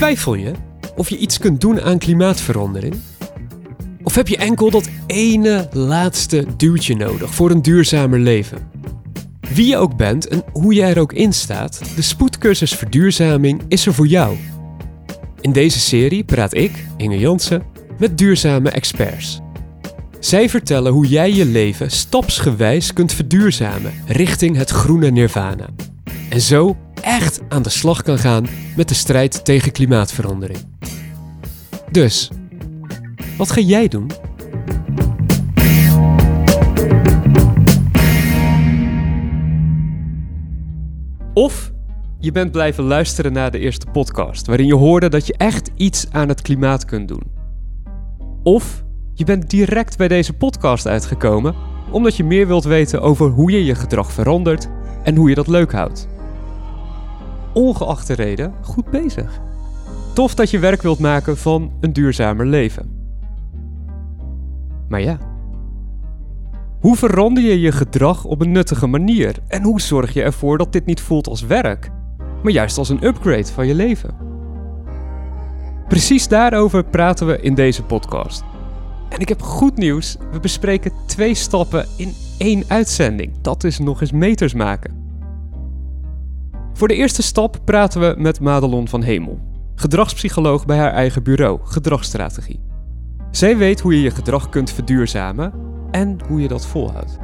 Twijfel je of je iets kunt doen aan klimaatverandering? Of heb je enkel dat ene laatste duwtje nodig voor een duurzamer leven? Wie je ook bent en hoe je er ook in staat, de spoedcursus Verduurzaming is er voor jou. In deze serie praat ik, Inge Jansen, met duurzame experts. Zij vertellen hoe jij je leven stapsgewijs kunt verduurzamen richting het groene nirvana. En zo echt aan de slag kan gaan met de strijd tegen klimaatverandering. Dus, wat ga jij doen? Of je bent blijven luisteren naar de eerste podcast, waarin je hoorde dat je echt iets aan het klimaat kunt doen. Of je bent direct bij deze podcast uitgekomen omdat je meer wilt weten over hoe je je gedrag verandert en hoe je dat leuk houdt. Ongeacht de reden, goed bezig. Tof dat je werk wilt maken van een duurzamer leven. Maar ja, hoe verander je je gedrag op een nuttige manier? En hoe zorg je ervoor dat dit niet voelt als werk, maar juist als een upgrade van je leven? Precies daarover praten we in deze podcast. En ik heb goed nieuws. We bespreken twee stappen in één uitzending. Dat is nog eens meters maken. Voor de eerste stap praten we met Madelon van Hemel, gedragspsycholoog bij haar eigen bureau, Gedragsstrategie. Zij weet hoe je je gedrag kunt verduurzamen en hoe je dat volhoudt.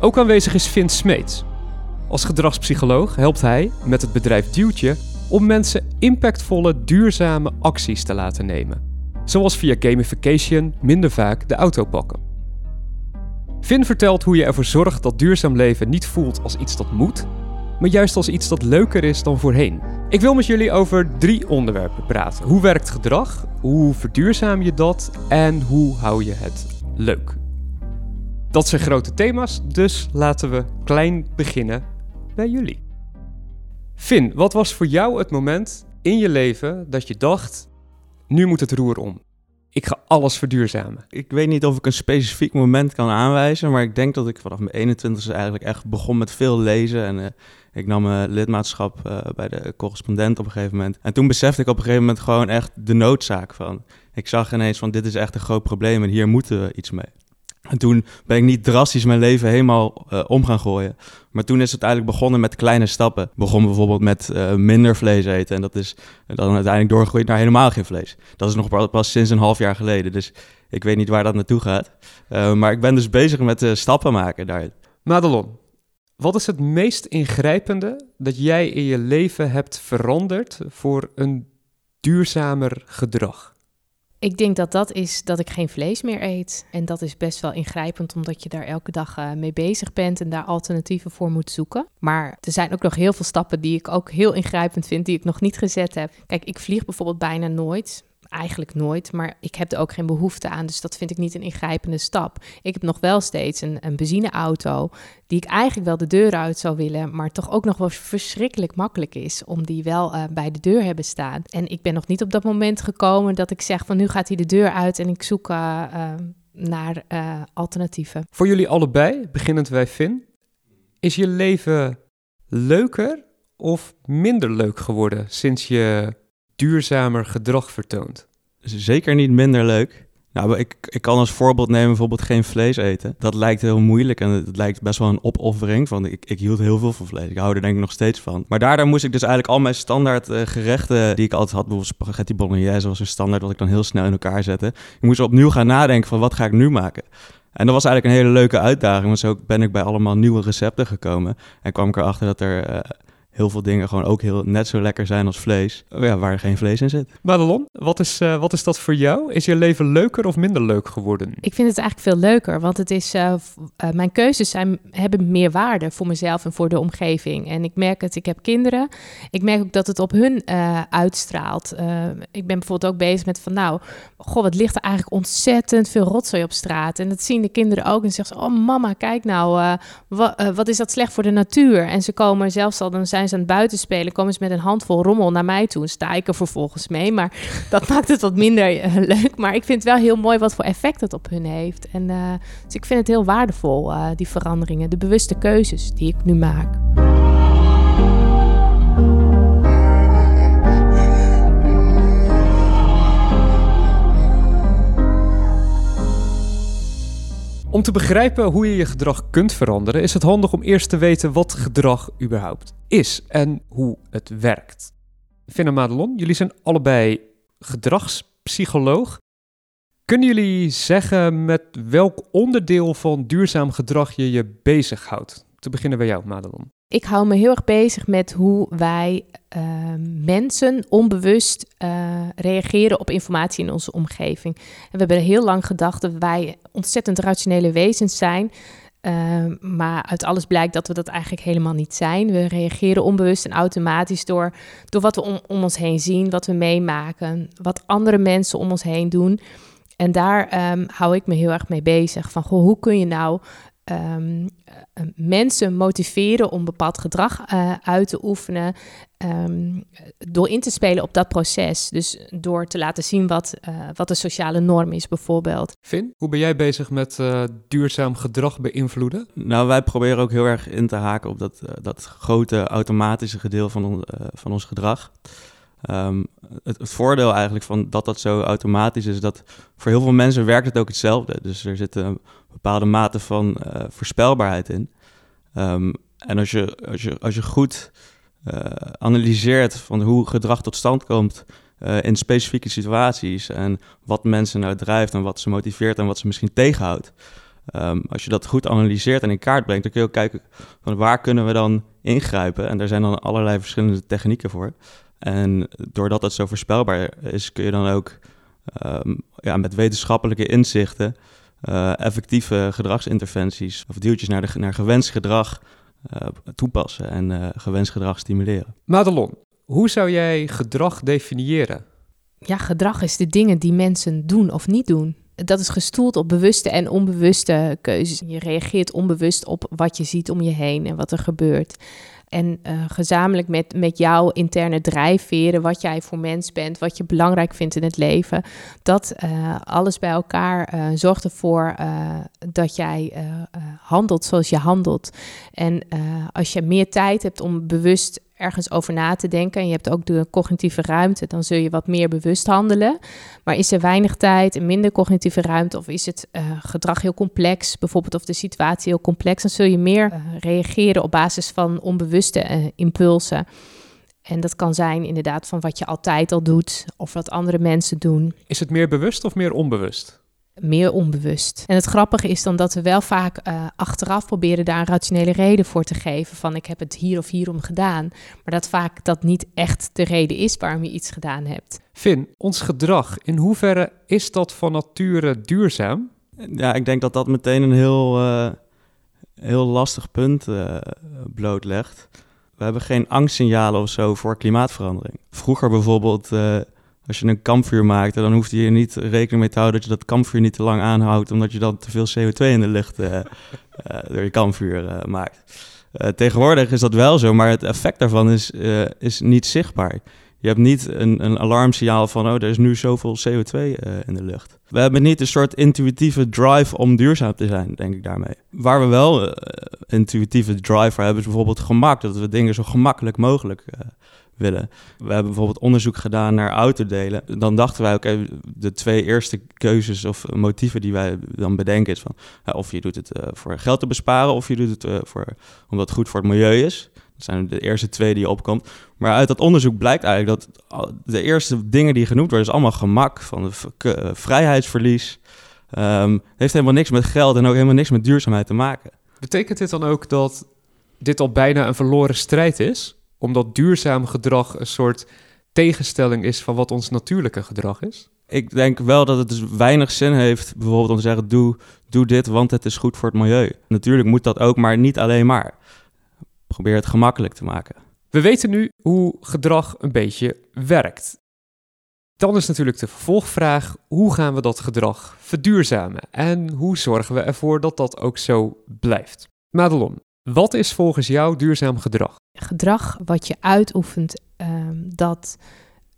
Ook aanwezig is Vin Smeets. Als gedragspsycholoog helpt hij met het bedrijf Duwtje om mensen impactvolle, duurzame acties te laten nemen. Zoals via gamification minder vaak de auto pakken. Vin vertelt hoe je ervoor zorgt dat duurzaam leven niet voelt als iets dat moet, maar juist als iets dat leuker is dan voorheen. Ik wil met jullie over drie onderwerpen praten. Hoe werkt gedrag? Hoe verduurzaam je dat? En hoe hou je het leuk? Dat zijn grote thema's, dus laten we klein beginnen bij jullie. Finn, wat was voor jou het moment in je leven dat je dacht: nu moet het roer om? Ik ga alles verduurzamen. Ik weet niet of ik een specifiek moment kan aanwijzen, maar ik denk dat ik vanaf mijn 21ste eigenlijk echt begon met veel lezen. En uh, ik nam mijn lidmaatschap uh, bij de correspondent op een gegeven moment. En toen besefte ik op een gegeven moment gewoon echt de noodzaak van. Ik zag ineens van dit is echt een groot probleem en hier moeten we iets mee. En toen ben ik niet drastisch mijn leven helemaal uh, om gaan gooien. Maar toen is het eigenlijk begonnen met kleine stappen. Begon bijvoorbeeld met uh, minder vlees eten. En dat is dan uiteindelijk doorgegroeid naar helemaal geen vlees. Dat is nog pas sinds een half jaar geleden. Dus ik weet niet waar dat naartoe gaat. Maar ik ben dus bezig met stappen maken daarin. Madelon, wat is het meest ingrijpende dat jij in je leven hebt veranderd voor een duurzamer gedrag? Ik denk dat dat is dat ik geen vlees meer eet. En dat is best wel ingrijpend, omdat je daar elke dag uh, mee bezig bent en daar alternatieven voor moet zoeken. Maar er zijn ook nog heel veel stappen die ik ook heel ingrijpend vind, die ik nog niet gezet heb. Kijk, ik vlieg bijvoorbeeld bijna nooit eigenlijk nooit, maar ik heb er ook geen behoefte aan. Dus dat vind ik niet een ingrijpende stap. Ik heb nog wel steeds een, een benzineauto die ik eigenlijk wel de deur uit zou willen, maar toch ook nog wel verschrikkelijk makkelijk is om die wel uh, bij de deur hebben staan. En ik ben nog niet op dat moment gekomen dat ik zeg van nu gaat hij de deur uit en ik zoek uh, uh, naar alternatieven. Voor jullie allebei, beginnend bij Finn, is je leven leuker of minder leuk geworden sinds je duurzamer gedrag vertoont? Zeker niet minder leuk. Nou, ik, ik kan als voorbeeld nemen bijvoorbeeld geen vlees eten. Dat lijkt heel moeilijk en het lijkt best wel een opoffering. Van, ik, ik hield heel veel van vlees. Ik hou er denk ik nog steeds van. Maar daardoor moest ik dus eigenlijk al mijn standaard uh, gerechten die ik altijd had, bijvoorbeeld spaghetti bolognese was een standaard wat ik dan heel snel in elkaar zette. Ik moest opnieuw gaan nadenken van wat ga ik nu maken. En dat was eigenlijk een hele leuke uitdaging, want zo ben ik bij allemaal nieuwe recepten gekomen. En kwam ik erachter dat er... Uh, heel veel dingen gewoon ook heel, net zo lekker zijn als vlees, ja, waar geen vlees in zit. Madelon, wat is, uh, wat is dat voor jou? Is je leven leuker of minder leuk geworden? Ik vind het eigenlijk veel leuker, want het is, uh, uh, mijn keuzes zijn, hebben meer waarde voor mezelf en voor de omgeving. En ik merk het, ik heb kinderen, ik merk ook dat het op hun uitstraalt. ik ben bijvoorbeeld ook bezig met van nou, goh, wat ligt er eigenlijk ontzettend veel rotzooi op straat. En dat zien de kinderen ook en zeggen ze, oh mama, kijk nou, wat, wat is dat slecht voor de natuur? En ze komen zelfs al, dan zijn aan het buiten spelen, komen ze met een handvol rommel naar mij toe. En sta ik er vervolgens mee. Maar dat maakt het wat minder uh, leuk. Maar ik vind het wel heel mooi wat voor effect het op hun heeft. En uh, dus ik vind het heel waardevol, uh, die veranderingen. De bewuste keuzes die ik nu maak. Om te begrijpen hoe je je gedrag kunt veranderen, is het handig om eerst te weten wat gedrag überhaupt is en hoe het werkt. Finn Madelon, jullie zijn allebei gedragspsycholoog. Kunnen jullie zeggen met welk onderdeel van duurzaam gedrag je je bezighoudt? Te beginnen bij jou, Madelon. Ik hou me heel erg bezig met hoe wij uh, mensen onbewust uh, reageren op informatie in onze omgeving. We hebben heel lang gedacht dat wij ontzettend rationele wezens zijn. Uh, maar uit alles blijkt dat we dat eigenlijk helemaal niet zijn. We reageren onbewust en automatisch door, door wat we om, ons heen zien, wat we meemaken, wat andere mensen om ons heen doen. En daar um, hou ik me heel erg mee bezig. Van goh, hoe kun je nou um, mensen motiveren om bepaald gedrag uh, uit te oefenen. Um, door in te spelen op dat proces. Dus door te laten zien wat, uh, wat de sociale norm is, bijvoorbeeld. Finn, hoe ben jij bezig met uh, duurzaam gedrag beïnvloeden? Nou, wij proberen ook heel erg in te haken op dat, dat grote automatische gedeelte van, on, van ons gedrag. Um, het, voordeel eigenlijk van dat dat zo automatisch is, dat voor heel veel mensen werkt het ook hetzelfde. Dus er zit een bepaalde mate van uh, voorspelbaarheid in. Um, en als je, als je, als je goed uh, analyseert van hoe gedrag tot stand komt uh, in specifieke situaties en wat mensen nou drijft en wat ze motiveert en wat ze misschien tegenhoudt. Um, als je dat goed analyseert en in kaart brengt, dan kun je ook kijken van waar kunnen we dan ingrijpen. En daar zijn dan allerlei verschillende technieken voor. En doordat het zo voorspelbaar is, kun je dan ook um, ja, met wetenschappelijke inzichten uh, effectieve gedragsinterventies of duwtjes naar, de, naar gewenst gedrag uh, toepassen en uh, gewenst gedrag stimuleren. Madelon, hoe zou jij gedrag definiëren? Ja, gedrag is de dingen die mensen doen of niet doen. Dat is gestoeld op bewuste en onbewuste keuzes. Je reageert onbewust op wat je ziet om je heen en wat er gebeurt. En uh, gezamenlijk met, met jouw interne drijfveren, wat jij voor mens bent, wat je belangrijk vindt in het leven, dat uh, alles bij elkaar uh, zorgt ervoor dat jij handelt zoals je handelt. En als je meer tijd hebt om bewust ergens over na te denken en je hebt ook de cognitieve ruimte, dan zul je wat meer bewust handelen. Maar is er weinig tijd en minder cognitieve ruimte of is het uh, gedrag heel complex, bijvoorbeeld of de situatie heel complex, dan zul je meer uh, reageren op basis van onbewuste uh, impulsen. En dat kan zijn inderdaad van wat je altijd al doet of wat andere mensen doen. Is het meer bewust of meer onbewust? Meer onbewust. En het grappige is dan dat we wel vaak uh, achteraf proberen daar een rationele reden voor te geven. Van ik heb het hier of hierom gedaan. Maar dat vaak dat niet echt de reden is waarom je iets gedaan hebt. Finn, ons gedrag, in hoeverre is dat van nature duurzaam? Ja, ik denk dat dat meteen een heel, uh, heel lastig punt uh, blootlegt. We hebben geen angstsignalen of zo voor klimaatverandering. Vroeger bijvoorbeeld als je een kampvuur maakt, dan hoeft je niet rekening mee te houden dat je dat kampvuur niet te lang aanhoudt, omdat je dan te veel CO2 in de lucht uh, uh, door je kampvuur uh, maakt. tegenwoordig is dat wel zo, maar het effect daarvan is, is niet zichtbaar. Je hebt niet een, een alarmsignaal van, oh, er is nu zoveel CO2 in de lucht. We hebben niet een soort intuïtieve drive om duurzaam te zijn, denk ik daarmee. Waar we wel intuïtieve drive voor hebben, is bijvoorbeeld gemak. Dat we dingen zo gemakkelijk mogelijk willen. We hebben bijvoorbeeld onderzoek gedaan naar autodelen. Dan dachten wij, oké, de twee eerste keuzes of motieven die wij dan bedenken is van... Of je doet het voor geld te besparen of je doet het voor, omdat het goed voor het milieu is. Dat zijn de eerste twee die opkomt. Maar uit dat onderzoek blijkt eigenlijk dat de eerste dingen die genoemd worden... is allemaal gemak, van uh, vrijheidsverlies. Um, heeft helemaal niks met geld en ook helemaal niks met duurzaamheid te maken. Betekent dit dan ook dat dit al bijna een verloren strijd is? omdat duurzaam gedrag een soort tegenstelling is van wat ons natuurlijke gedrag is? Ik denk wel dat het dus weinig zin heeft, bijvoorbeeld om te zeggen: doe, doe dit, want het is goed voor het milieu. Natuurlijk moet dat ook, maar niet alleen maar. Probeer het gemakkelijk te maken. We weten nu hoe gedrag een beetje werkt. Dan is natuurlijk de vervolgvraag: hoe gaan we dat gedrag verduurzamen? En hoe zorgen we ervoor dat dat ook zo blijft? Madelon, wat is volgens jou duurzaam gedrag? Gedrag wat je uitoefent um, dat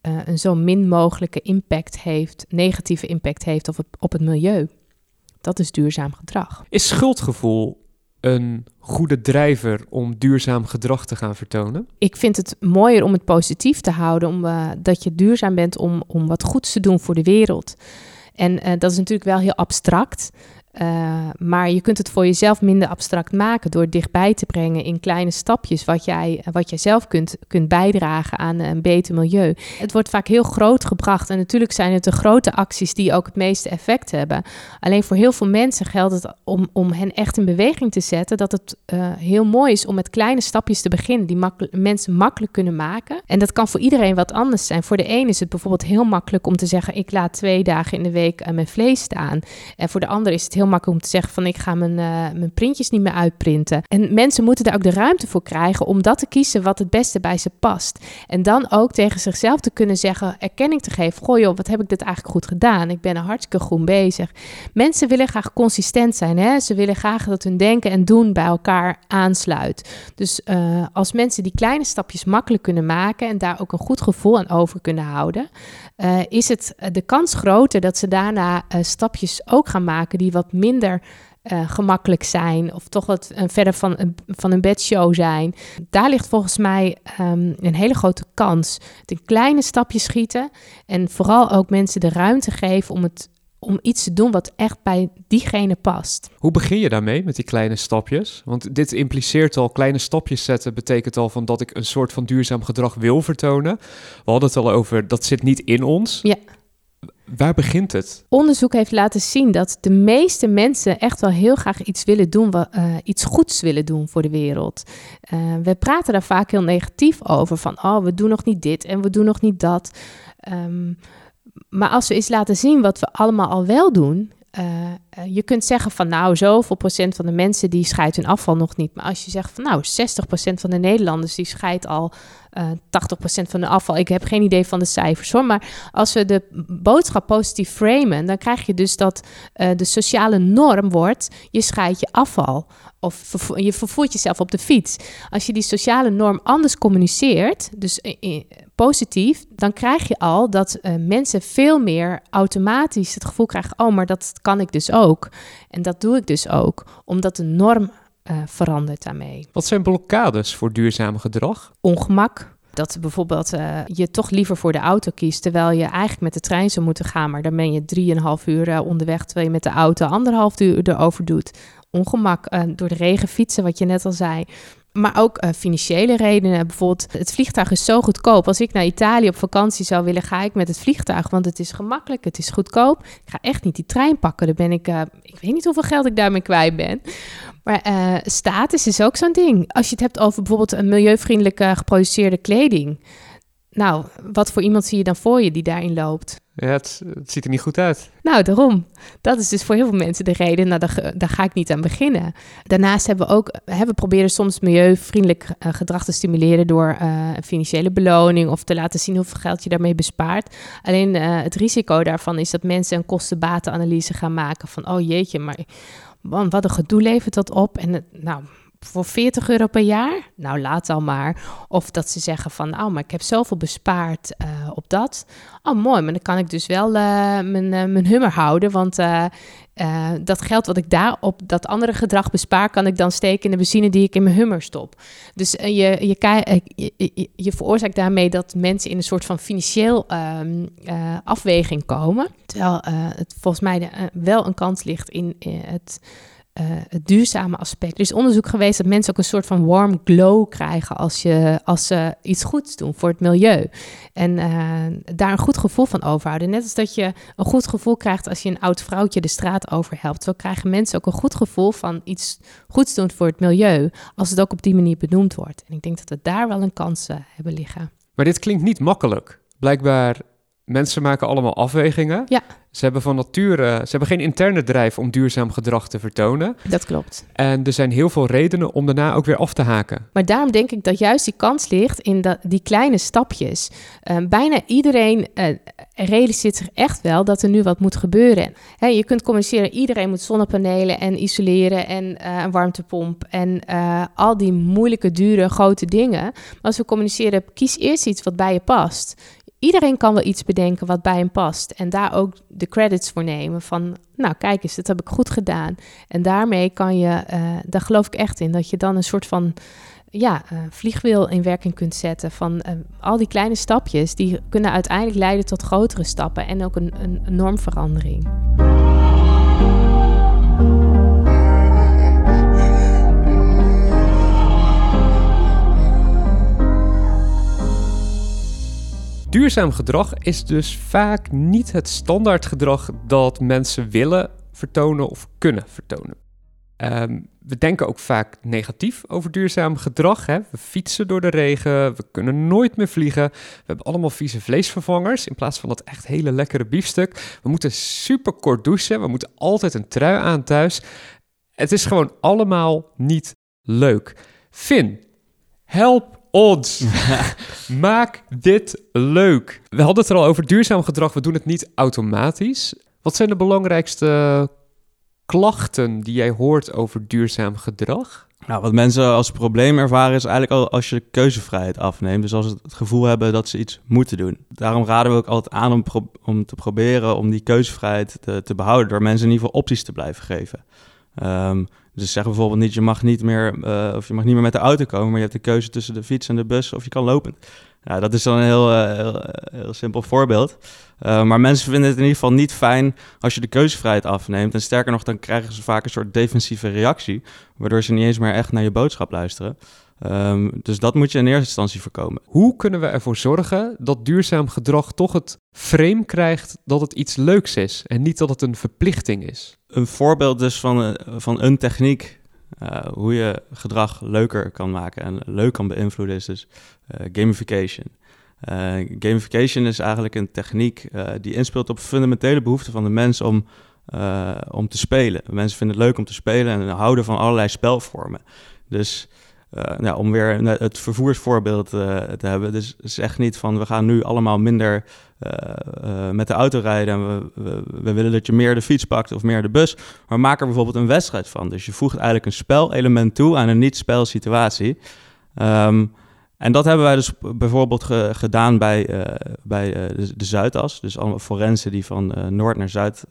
uh, een zo min mogelijke impact heeft, negatieve impact heeft op het, op het milieu. Dat is duurzaam gedrag. Is schuldgevoel een goede drijver om duurzaam gedrag te gaan vertonen? Ik vind het mooier om het positief te houden, om, uh, dat je duurzaam bent om, om wat goeds te doen voor de wereld. En uh, dat is natuurlijk wel heel abstract. Uh, maar je kunt het voor jezelf minder abstract maken door dichtbij te brengen in kleine stapjes wat jij, wat jij zelf kunt, kunt bijdragen aan een beter milieu. Het wordt vaak heel groot gebracht en natuurlijk zijn het de grote acties die ook het meeste effect hebben. Alleen voor heel veel mensen geldt het om, om hen echt in beweging te zetten dat het uh, heel mooi is om met kleine stapjes te beginnen die mensen makkelijk kunnen maken. En dat kan voor iedereen wat anders zijn. Voor de een is het bijvoorbeeld heel makkelijk om te zeggen ik laat twee dagen in de week uh, mijn vlees staan. En voor de ander is het heel makkelijk om te zeggen van ik ga mijn, uh, mijn printjes niet meer uitprinten. En mensen moeten daar ook de ruimte voor krijgen om dat te kiezen wat het beste bij ze past. En dan ook tegen zichzelf te kunnen zeggen, erkenning te geven. Goh joh, wat heb ik dit eigenlijk goed gedaan? Ik ben er hartstikke groen bezig. Mensen willen graag consistent zijn. Hè? Ze willen graag dat hun denken en doen bij elkaar aansluit. Dus uh, als mensen die kleine stapjes makkelijk kunnen maken en daar ook een goed gevoel aan over kunnen houden, uh, is het de kans groter dat ze daarna stapjes ook gaan maken die wat minder uh, gemakkelijk zijn of toch wat uh, verder van, een, van een bedshow zijn. Daar ligt volgens mij um, een hele grote kans. Het in kleine stapjes schieten en vooral ook mensen de ruimte geven om, het, om iets te doen wat echt bij diegene past. Hoe begin je daarmee met die kleine stapjes? Want dit impliceert al kleine stapjes zetten, betekent al van dat ik een soort van duurzaam gedrag wil vertonen. We hadden het al over dat zit niet in ons. Ja. Waar begint het? Onderzoek heeft laten zien dat de meeste mensen echt wel heel graag iets willen doen, uh, iets goeds willen doen voor de wereld. Uh, we praten daar vaak heel negatief over, van oh, we doen nog niet dit en we doen nog niet dat. Um, maar als we eens laten zien wat we allemaal al wel doen, uh, je kunt zeggen van nou, zoveel procent van de mensen die scheidt hun afval nog niet. Maar als je zegt van nou, 60 procent van de Nederlanders die scheidt al uh, 80 procent van de afval. Ik heb geen idee van de cijfers hoor. Maar als we de boodschap positief framen, dan krijg je dus dat uh, de sociale norm wordt, je scheidt je afval. Of je vervoert jezelf op de fiets. Als je die sociale norm anders communiceert, dus positief, dan krijg je al dat mensen veel meer automatisch het gevoel krijgen: oh, maar dat kan ik dus ook. En dat doe ik dus ook, omdat de norm uh, verandert daarmee. Wat zijn blokkades voor duurzaam gedrag? Ongemak. Dat bijvoorbeeld uh, je toch liever voor de auto kiest, terwijl je eigenlijk met de trein zou moeten gaan, maar dan ben je drieënhalf uur uh, onderweg, terwijl je met de auto anderhalf uur erover doet. Ongemak door de regen fietsen, wat je net al zei. Maar ook uh, financiële redenen. Bijvoorbeeld, het vliegtuig is zo goedkoop. Als ik naar Italië op vakantie zou willen, ga ik met het vliegtuig. Want het is gemakkelijk, het is goedkoop. Ik ga echt niet die trein pakken. Dan ben ik, uh, ik weet niet hoeveel geld ik daarmee kwijt ben. Maar uh, status is ook zo'n ding. Als je het hebt over bijvoorbeeld een milieuvriendelijke geproduceerde kleding. Nou, wat voor iemand zie je dan voor je die daarin loopt? Ja, het, het, ziet er niet goed uit. Nou, daarom. Dat is dus voor heel veel mensen de reden, nou, daar, daar ga ik niet aan beginnen. Daarnaast hebben we ook, hè, we proberen soms milieuvriendelijk uh, gedrag te stimuleren door uh, een financiële beloning of te laten zien hoeveel geld je daarmee bespaart. Alleen uh, het risico daarvan is dat mensen een kostenbatenanalyse gaan maken van, oh jeetje, maar man, wat een gedoe levert dat op. En nou, voor 40 euro per jaar? Nou, laat dan maar. Of dat ze zeggen van, oh, maar ik heb zoveel bespaard uh, op dat. Oh, mooi, maar dan kan ik dus wel uh, mijn, uh, mijn hummer houden. Want dat geld wat ik daar op dat andere gedrag bespaar... kan ik dan steken in de benzine die ik in mijn hummer stop. Dus je, je, je, je, veroorzaakt daarmee dat mensen in een soort van financieel ehm, afweging komen. Terwijl het volgens mij wel een kans ligt in het uh, het duurzame aspect. Er is onderzoek geweest dat mensen ook een soort van warm glow krijgen als, je, als ze iets goeds doen voor het milieu. En uh, daar een goed gevoel van overhouden. Net als dat je een goed gevoel krijgt als je een oud vrouwtje de straat overhelpt. Zo krijgen mensen ook een goed gevoel van iets goeds doen voor het milieu. Als het ook op die manier benoemd wordt. En ik denk dat we daar wel een kans uh, hebben liggen. Maar dit klinkt niet makkelijk. Blijkbaar Mensen maken allemaal afwegingen. Ja. Ze hebben van nature, ze hebben geen interne drijf om duurzaam gedrag te vertonen. Dat klopt. En er zijn heel veel redenen om daarna ook weer af te haken. Maar daarom denk ik dat juist die kans ligt in dat, die kleine stapjes. Uh, bijna iedereen uh, realiseert zich echt wel dat er nu wat moet gebeuren. Je kunt communiceren, iedereen moet zonnepanelen en isoleren en uh, een warmtepomp en al die moeilijke, dure, grote dingen. Maar als we communiceren, kies eerst iets wat bij je past iedereen kan wel iets bedenken wat bij hem past. En daar ook de credits voor nemen. Van, nou kijk eens, dat heb ik goed gedaan. En daarmee kan je, uh, daar geloof ik echt in, dat je dan een soort van ja, uh, vliegwiel in werking kunt zetten. Van uh, al die kleine stapjes, die kunnen uiteindelijk leiden tot grotere stappen. En ook een, een, een normverandering. Duurzaam gedrag is dus vaak niet het standaard gedrag dat mensen willen vertonen of kunnen vertonen. Ehm, we denken ook vaak negatief over duurzaam gedrag. Hè? We fietsen door de regen, we kunnen nooit meer vliegen. We hebben allemaal vieze vleesvervangers in plaats van dat echt hele lekkere biefstuk. We moeten super kort douchen, we moeten altijd een trui aan thuis. Het is gewoon allemaal niet leuk. Finn, help ons. Maak dit leuk. We hadden het er al over duurzaam gedrag. We doen het niet automatisch. Wat zijn de belangrijkste klachten die jij hoort over duurzaam gedrag? Nou, wat mensen als probleem ervaren is eigenlijk al als je keuzevrijheid afneemt. Dus als ze het gevoel hebben dat ze iets moeten doen. Daarom raden we ook altijd aan om, om te proberen om die keuzevrijheid te, te, behouden. Door mensen in ieder geval opties te blijven geven. Um, dus zeg bijvoorbeeld niet, je mag niet meer, uh, of je mag niet meer met de auto komen, maar je hebt de keuze tussen de fiets en de bus of je kan lopen. Ja, dat is dan een heel, uh, heel, simpel voorbeeld. Uh, maar mensen vinden het in ieder geval niet fijn als je de keuzevrijheid afneemt. En sterker nog, dan krijgen ze vaak een soort defensieve reactie, waardoor ze niet eens meer echt naar je boodschap luisteren. Um, dus dat moet je in eerste instantie voorkomen. Hoe kunnen we ervoor zorgen dat duurzaam gedrag toch het frame krijgt dat het iets leuks is en niet dat het een verplichting is? Een voorbeeld dus van, uh, van een techniek uh, hoe je gedrag leuker kan maken en leuk kan beïnvloeden is dus uh, gamification. gamification is eigenlijk een techniek die inspeelt op fundamentele behoeften van de mens om, om te spelen. Mensen vinden het leuk om te spelen en houden van allerlei spelvormen. Dus nou, om weer het vervoersvoorbeeld uh, te hebben. Dus zeg niet van we gaan nu allemaal minder uh, met de auto rijden en we, we, willen dat je meer de fiets pakt of meer de bus. Maar maak er bijvoorbeeld een wedstrijd van. Dus je voegt eigenlijk een spelelement toe aan een niet-spelsituatie. Um, en dat hebben wij dus bijvoorbeeld ge gedaan bij, bij de, de, Zuidas. Dus allemaal forensen die van noord naar zuid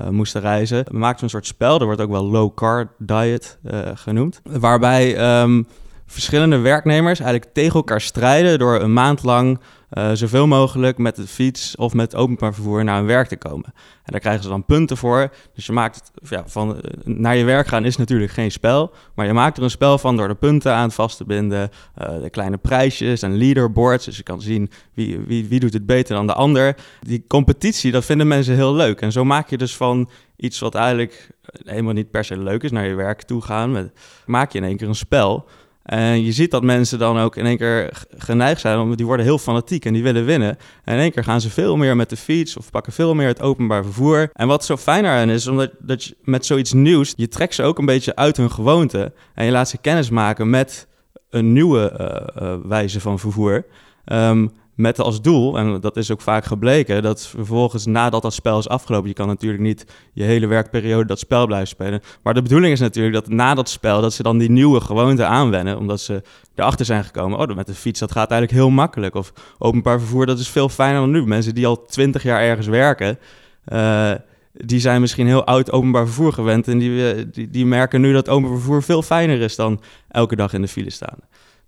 uh, moesten reizen. We maakten een soort spel, dat wordt ook wel low carb diet uh, genoemd. Waarbij um, verschillende werknemers eigenlijk tegen elkaar strijden door een maand lang uh, zoveel mogelijk met de fiets of met openbaar vervoer naar hun werk te komen. En daar krijgen ze dan punten voor. Dus je maakt het, ja, van uh, naar je werk gaan is natuurlijk geen spel, maar je maakt er een spel van door de punten aan vast te binden, uh, de kleine prijsjes en leaderboards. Dus je kan zien wie, wie, wie doet het beter dan de ander. Die competitie, dat vinden mensen heel leuk. En zo maak je dus van iets wat eigenlijk helemaal niet per se leuk is, naar je werk toe gaan, maak je in één keer een spel. En je ziet dat mensen dan ook in één keer geneigd zijn, omdat die worden heel fanatiek en die willen winnen. En in één keer gaan ze veel meer met de fiets of pakken veel meer het openbaar vervoer. En wat zo fijn aan is, omdat dat je met zoiets nieuws, je trekt ze ook een beetje uit hun gewoonte. En je laat ze kennis maken met een nieuwe uh, uh, wijze van vervoer. Um, met als doel, en dat is ook vaak gebleken, dat vervolgens nadat dat spel is afgelopen, je kan natuurlijk niet je hele werkperiode dat spel blijven spelen. Maar de bedoeling is natuurlijk dat na dat spel, dat ze dan die nieuwe gewoonte aanwennen, omdat ze erachter zijn gekomen, oh, met de fiets, dat gaat eigenlijk heel makkelijk. Of openbaar vervoer, dat is veel fijner dan nu. Mensen die al twintig jaar ergens werken, uh, die zijn misschien heel oud openbaar vervoer gewend en die, die, die merken nu dat openbaar vervoer veel fijner is dan elke dag in de file staan.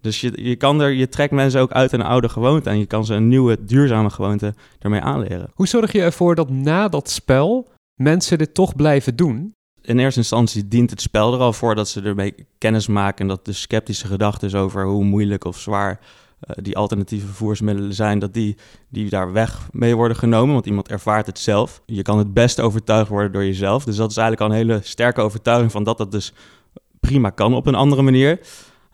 Dus je, je, kan er, je trekt mensen ook uit een oude gewoonte en je kan ze een nieuwe, duurzame gewoonte ermee aanleren. Hoe zorg je ervoor dat na dat spel mensen dit toch blijven doen? In eerste instantie dient het spel er al voor dat ze ermee kennis maken en dat de sceptische gedachten over hoe moeilijk of zwaar uh, die alternatieve vervoersmiddelen zijn, dat die, die daar weg mee worden genomen, want iemand ervaart het zelf. Je kan het best overtuigd worden door jezelf. Dus dat is eigenlijk al een hele sterke overtuiging van dat dat dus prima kan op een andere manier.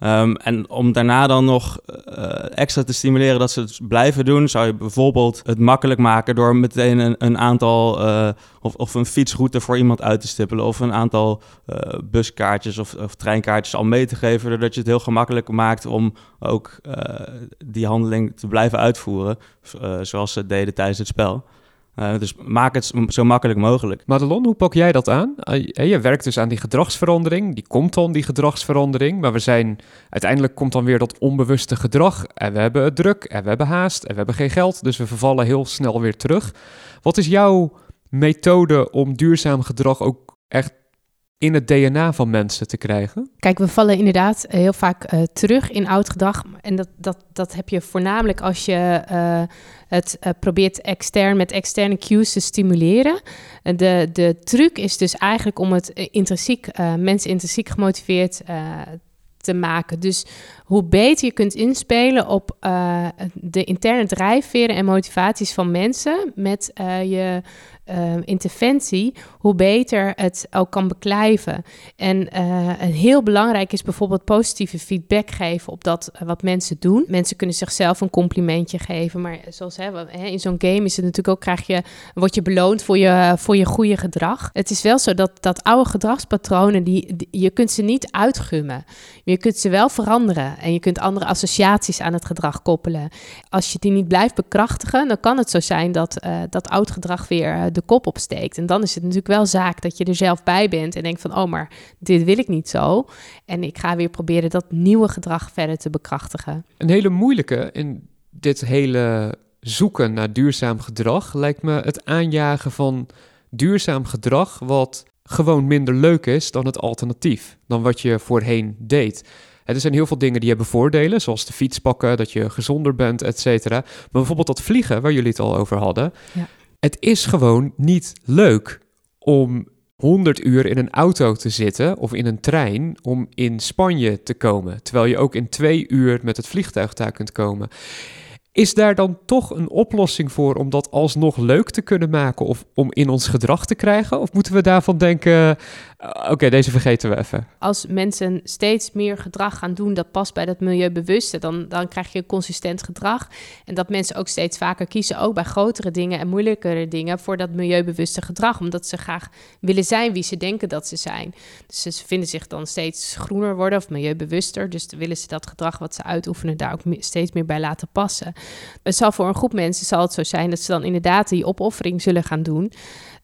Um, en om daarna dan nog uh, extra te stimuleren dat ze het blijven doen, zou je bijvoorbeeld het makkelijk maken door meteen een, een aantal uh, of, of, een fietsroute voor iemand uit te stippelen of een aantal uh, buskaartjes of, of, treinkaartjes al mee te geven, doordat je het heel gemakkelijk maakt om ook die handeling te blijven uitvoeren, zoals ze deden tijdens het spel. Uh, dus maak het zo makkelijk mogelijk. Madelon, hoe pak jij dat aan? Uh, je werkt dus aan die gedragsverandering. Die komt dan, die gedragsverandering. Maar we zijn, uiteindelijk komt dan weer dat onbewuste gedrag. En we hebben het druk, en we hebben haast, en we hebben geen geld. Dus we vervallen heel snel weer terug. Wat is jouw methode om duurzaam gedrag ook echt in het DNA van mensen te krijgen? Kijk, we vallen inderdaad heel vaak uh, terug in oud gedrag. En dat, dat, dat heb je voornamelijk als je uh, het probeert extern met externe cues te stimuleren. De, de truc is dus eigenlijk om het intrinsiek, mensen intrinsiek gemotiveerd te maken. Dus hoe beter je kunt inspelen op de interne drijfveren en motivaties van mensen met je uh, interventie, hoe beter het ook kan beklijven. En uh, heel belangrijk is bijvoorbeeld positieve feedback geven op dat uh, wat mensen doen. Mensen kunnen zichzelf een complimentje geven, maar zoals hè, in zo'n game is het natuurlijk ook krijg je word je beloond voor je voor je goede gedrag. Het is wel zo dat dat oude gedragspatronen die, je kunt ze niet uitgummen. Je kunt ze wel veranderen en je kunt andere associaties aan het gedrag koppelen. Als je die niet blijft bekrachtigen, dan kan het zo zijn dat dat oud gedrag weer de kop opsteekt. En dan is het natuurlijk wel zaak dat je er zelf bij bent en denkt van, oh, maar dit wil ik niet zo. En ik ga weer proberen dat nieuwe gedrag verder te bekrachtigen. Een hele moeilijke in dit hele zoeken naar duurzaam gedrag lijkt me het aanjagen van duurzaam gedrag wat gewoon minder leuk is dan het alternatief, dan wat je voorheen deed. Er zijn heel veel dingen die hebben voordelen, zoals de fiets pakken, dat je gezonder bent, et cetera. Maar bijvoorbeeld dat vliegen, waar jullie het al over hadden. Ja. Het is gewoon niet leuk om 100 uur in een auto te zitten of in een trein om in Spanje te komen, terwijl je ook in twee uur met het vliegtuig daar kunt komen. Is daar dan toch een oplossing voor om dat alsnog leuk te kunnen maken of om in ons gedrag te krijgen? Of moeten we daarvan denken, uh, oké, deze vergeten we even? Als mensen steeds meer gedrag gaan doen dat past bij dat milieubewuste, dan, dan krijg je consistent gedrag. En dat mensen ook steeds vaker kiezen, ook bij grotere dingen en moeilijkere dingen, voor dat milieubewuste gedrag. Omdat ze graag willen zijn wie ze denken dat ze zijn. Dus ze vinden zich dan steeds groener worden of milieubewuster. Dus willen ze dat gedrag wat ze uitoefenen daar ook steeds meer bij laten passen. Het zal voor een groep mensen zal het zo zijn dat ze dan inderdaad die opoffering zullen gaan doen.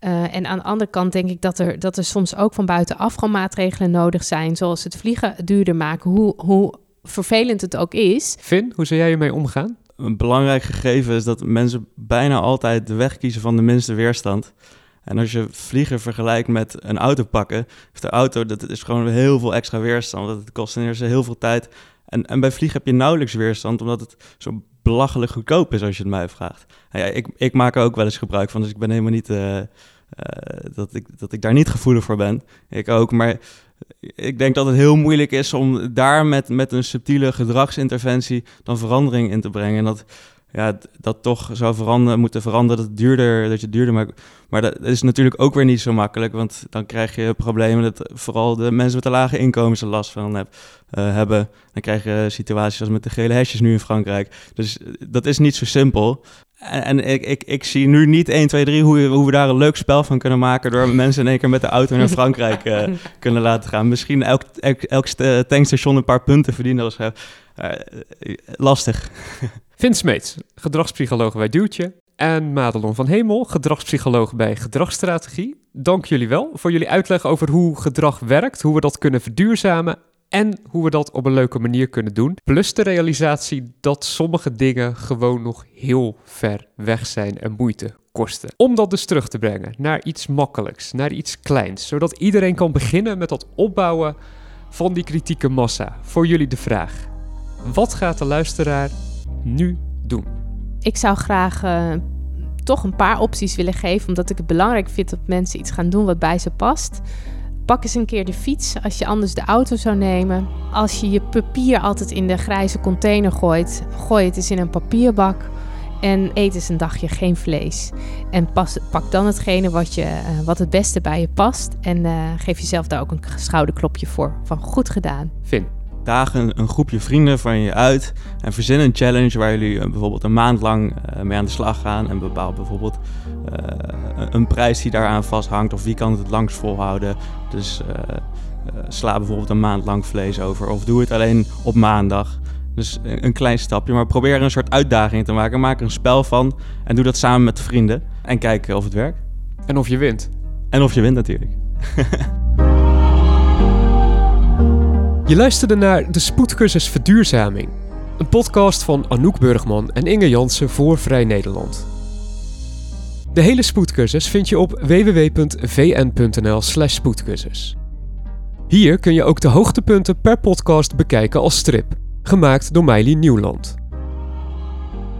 Uh, en aan de andere kant denk ik dat er, dat er soms ook van buitenaf gewoon maatregelen nodig zijn, zoals het vliegen duurder maken, hoe, hoe vervelend het ook is. Finn, hoe zou jij ermee omgaan? Een belangrijk gegeven is dat mensen bijna altijd de weg kiezen van de minste weerstand. En als je vliegen vergelijkt met een auto pakken, of de auto, dat is gewoon heel veel extra weerstand. Dat kost eerste heel veel tijd. En, en bij vliegen heb je nauwelijks weerstand, omdat het zo belachelijk goedkoop is als je het mij vraagt. Ja, ik, ik maak er ook wel eens gebruik van, dus ik ben helemaal niet uh, uh, dat, ik, dat ik daar niet gevoelig voor ben. Ik ook, maar ik denk dat het heel moeilijk is om daar met, met een subtiele gedragsinterventie dan verandering in te brengen. En dat, ja, dat toch zou veranderen, moeten veranderen, dat, het duurder, dat je het duurder maakt. Maar dat is natuurlijk ook weer niet zo makkelijk, want dan krijg je problemen dat vooral de mensen met de lage inkomens er last van heb, uh, hebben. Dan krijg je situaties als met de gele hesjes nu in Frankrijk. Dus eh, dat is niet zo simpel. En, en ik, ik, ik zie nu niet 1, 2, 3 hoe, hoe we daar een leuk spel van kunnen maken door mensen in één keer met de auto naar Frankrijk uh, kunnen laten gaan. Misschien elk, elk, elk tankstation een paar punten verdienen. Als, uh, lastig. Vin Smeets, gedragspsycholoog bij Duwtje. En Madelon van Hemel, gedragspsycholoog bij Gedragsstrategie. Dank jullie wel voor jullie uitleg over hoe gedrag werkt, hoe we dat kunnen verduurzamen en hoe we dat op een leuke manier kunnen doen. Plus de realisatie dat sommige dingen gewoon nog heel ver weg zijn en moeite kosten. Om dat dus terug te brengen naar iets makkelijks, naar iets kleins, zodat iedereen kan beginnen met dat opbouwen van die kritieke massa. Voor jullie de vraag: wat gaat de luisteraar nu doen? Ik zou graag uh, toch een paar opties willen geven, omdat ik het belangrijk vind dat mensen iets gaan doen wat bij ze past. Pak eens een keer de fiets als je anders de auto zou nemen. Als je je papier altijd in de grijze container gooit, gooi het eens in een papierbak. En eet eens een dagje geen vlees. En pas, pak dan hetgene wat, je, uh, wat het beste bij je past. En uh, geef jezelf daar ook een schouderklopje voor. Van goed gedaan. Vin dagen een groepje vrienden van je uit en verzin een challenge waar jullie uh, bijvoorbeeld een maand lang uh, mee aan de slag gaan en bepaal bijvoorbeeld uh, een prijs die daaraan vasthangt of wie kan het langst volhouden. Dus sla bijvoorbeeld een maand lang vlees over of doe het alleen op maandag. Dus een, een klein stapje, maar probeer er een soort uitdaging te maken. Maak er een spel van en doe dat samen met vrienden en kijk of het werkt. En of je wint. En of je wint natuurlijk. Je luisterde naar de Spoedcursus Verduurzaming, een podcast van Anouk Burgman en Inge Jansen voor Vrij Nederland. De hele spoedcursus vind je op www.vn.nl/slash spoedcursus. Hier kun je ook de hoogtepunten per podcast bekijken als strip, gemaakt door Meili Nieuwland.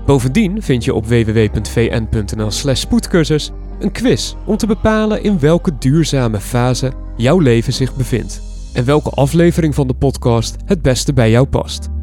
Bovendien vind je op www.vn.nl/slash spoedcursus een quiz om te bepalen in welke duurzame fase jouw leven zich bevindt. En welke aflevering van de podcast het beste bij jou past.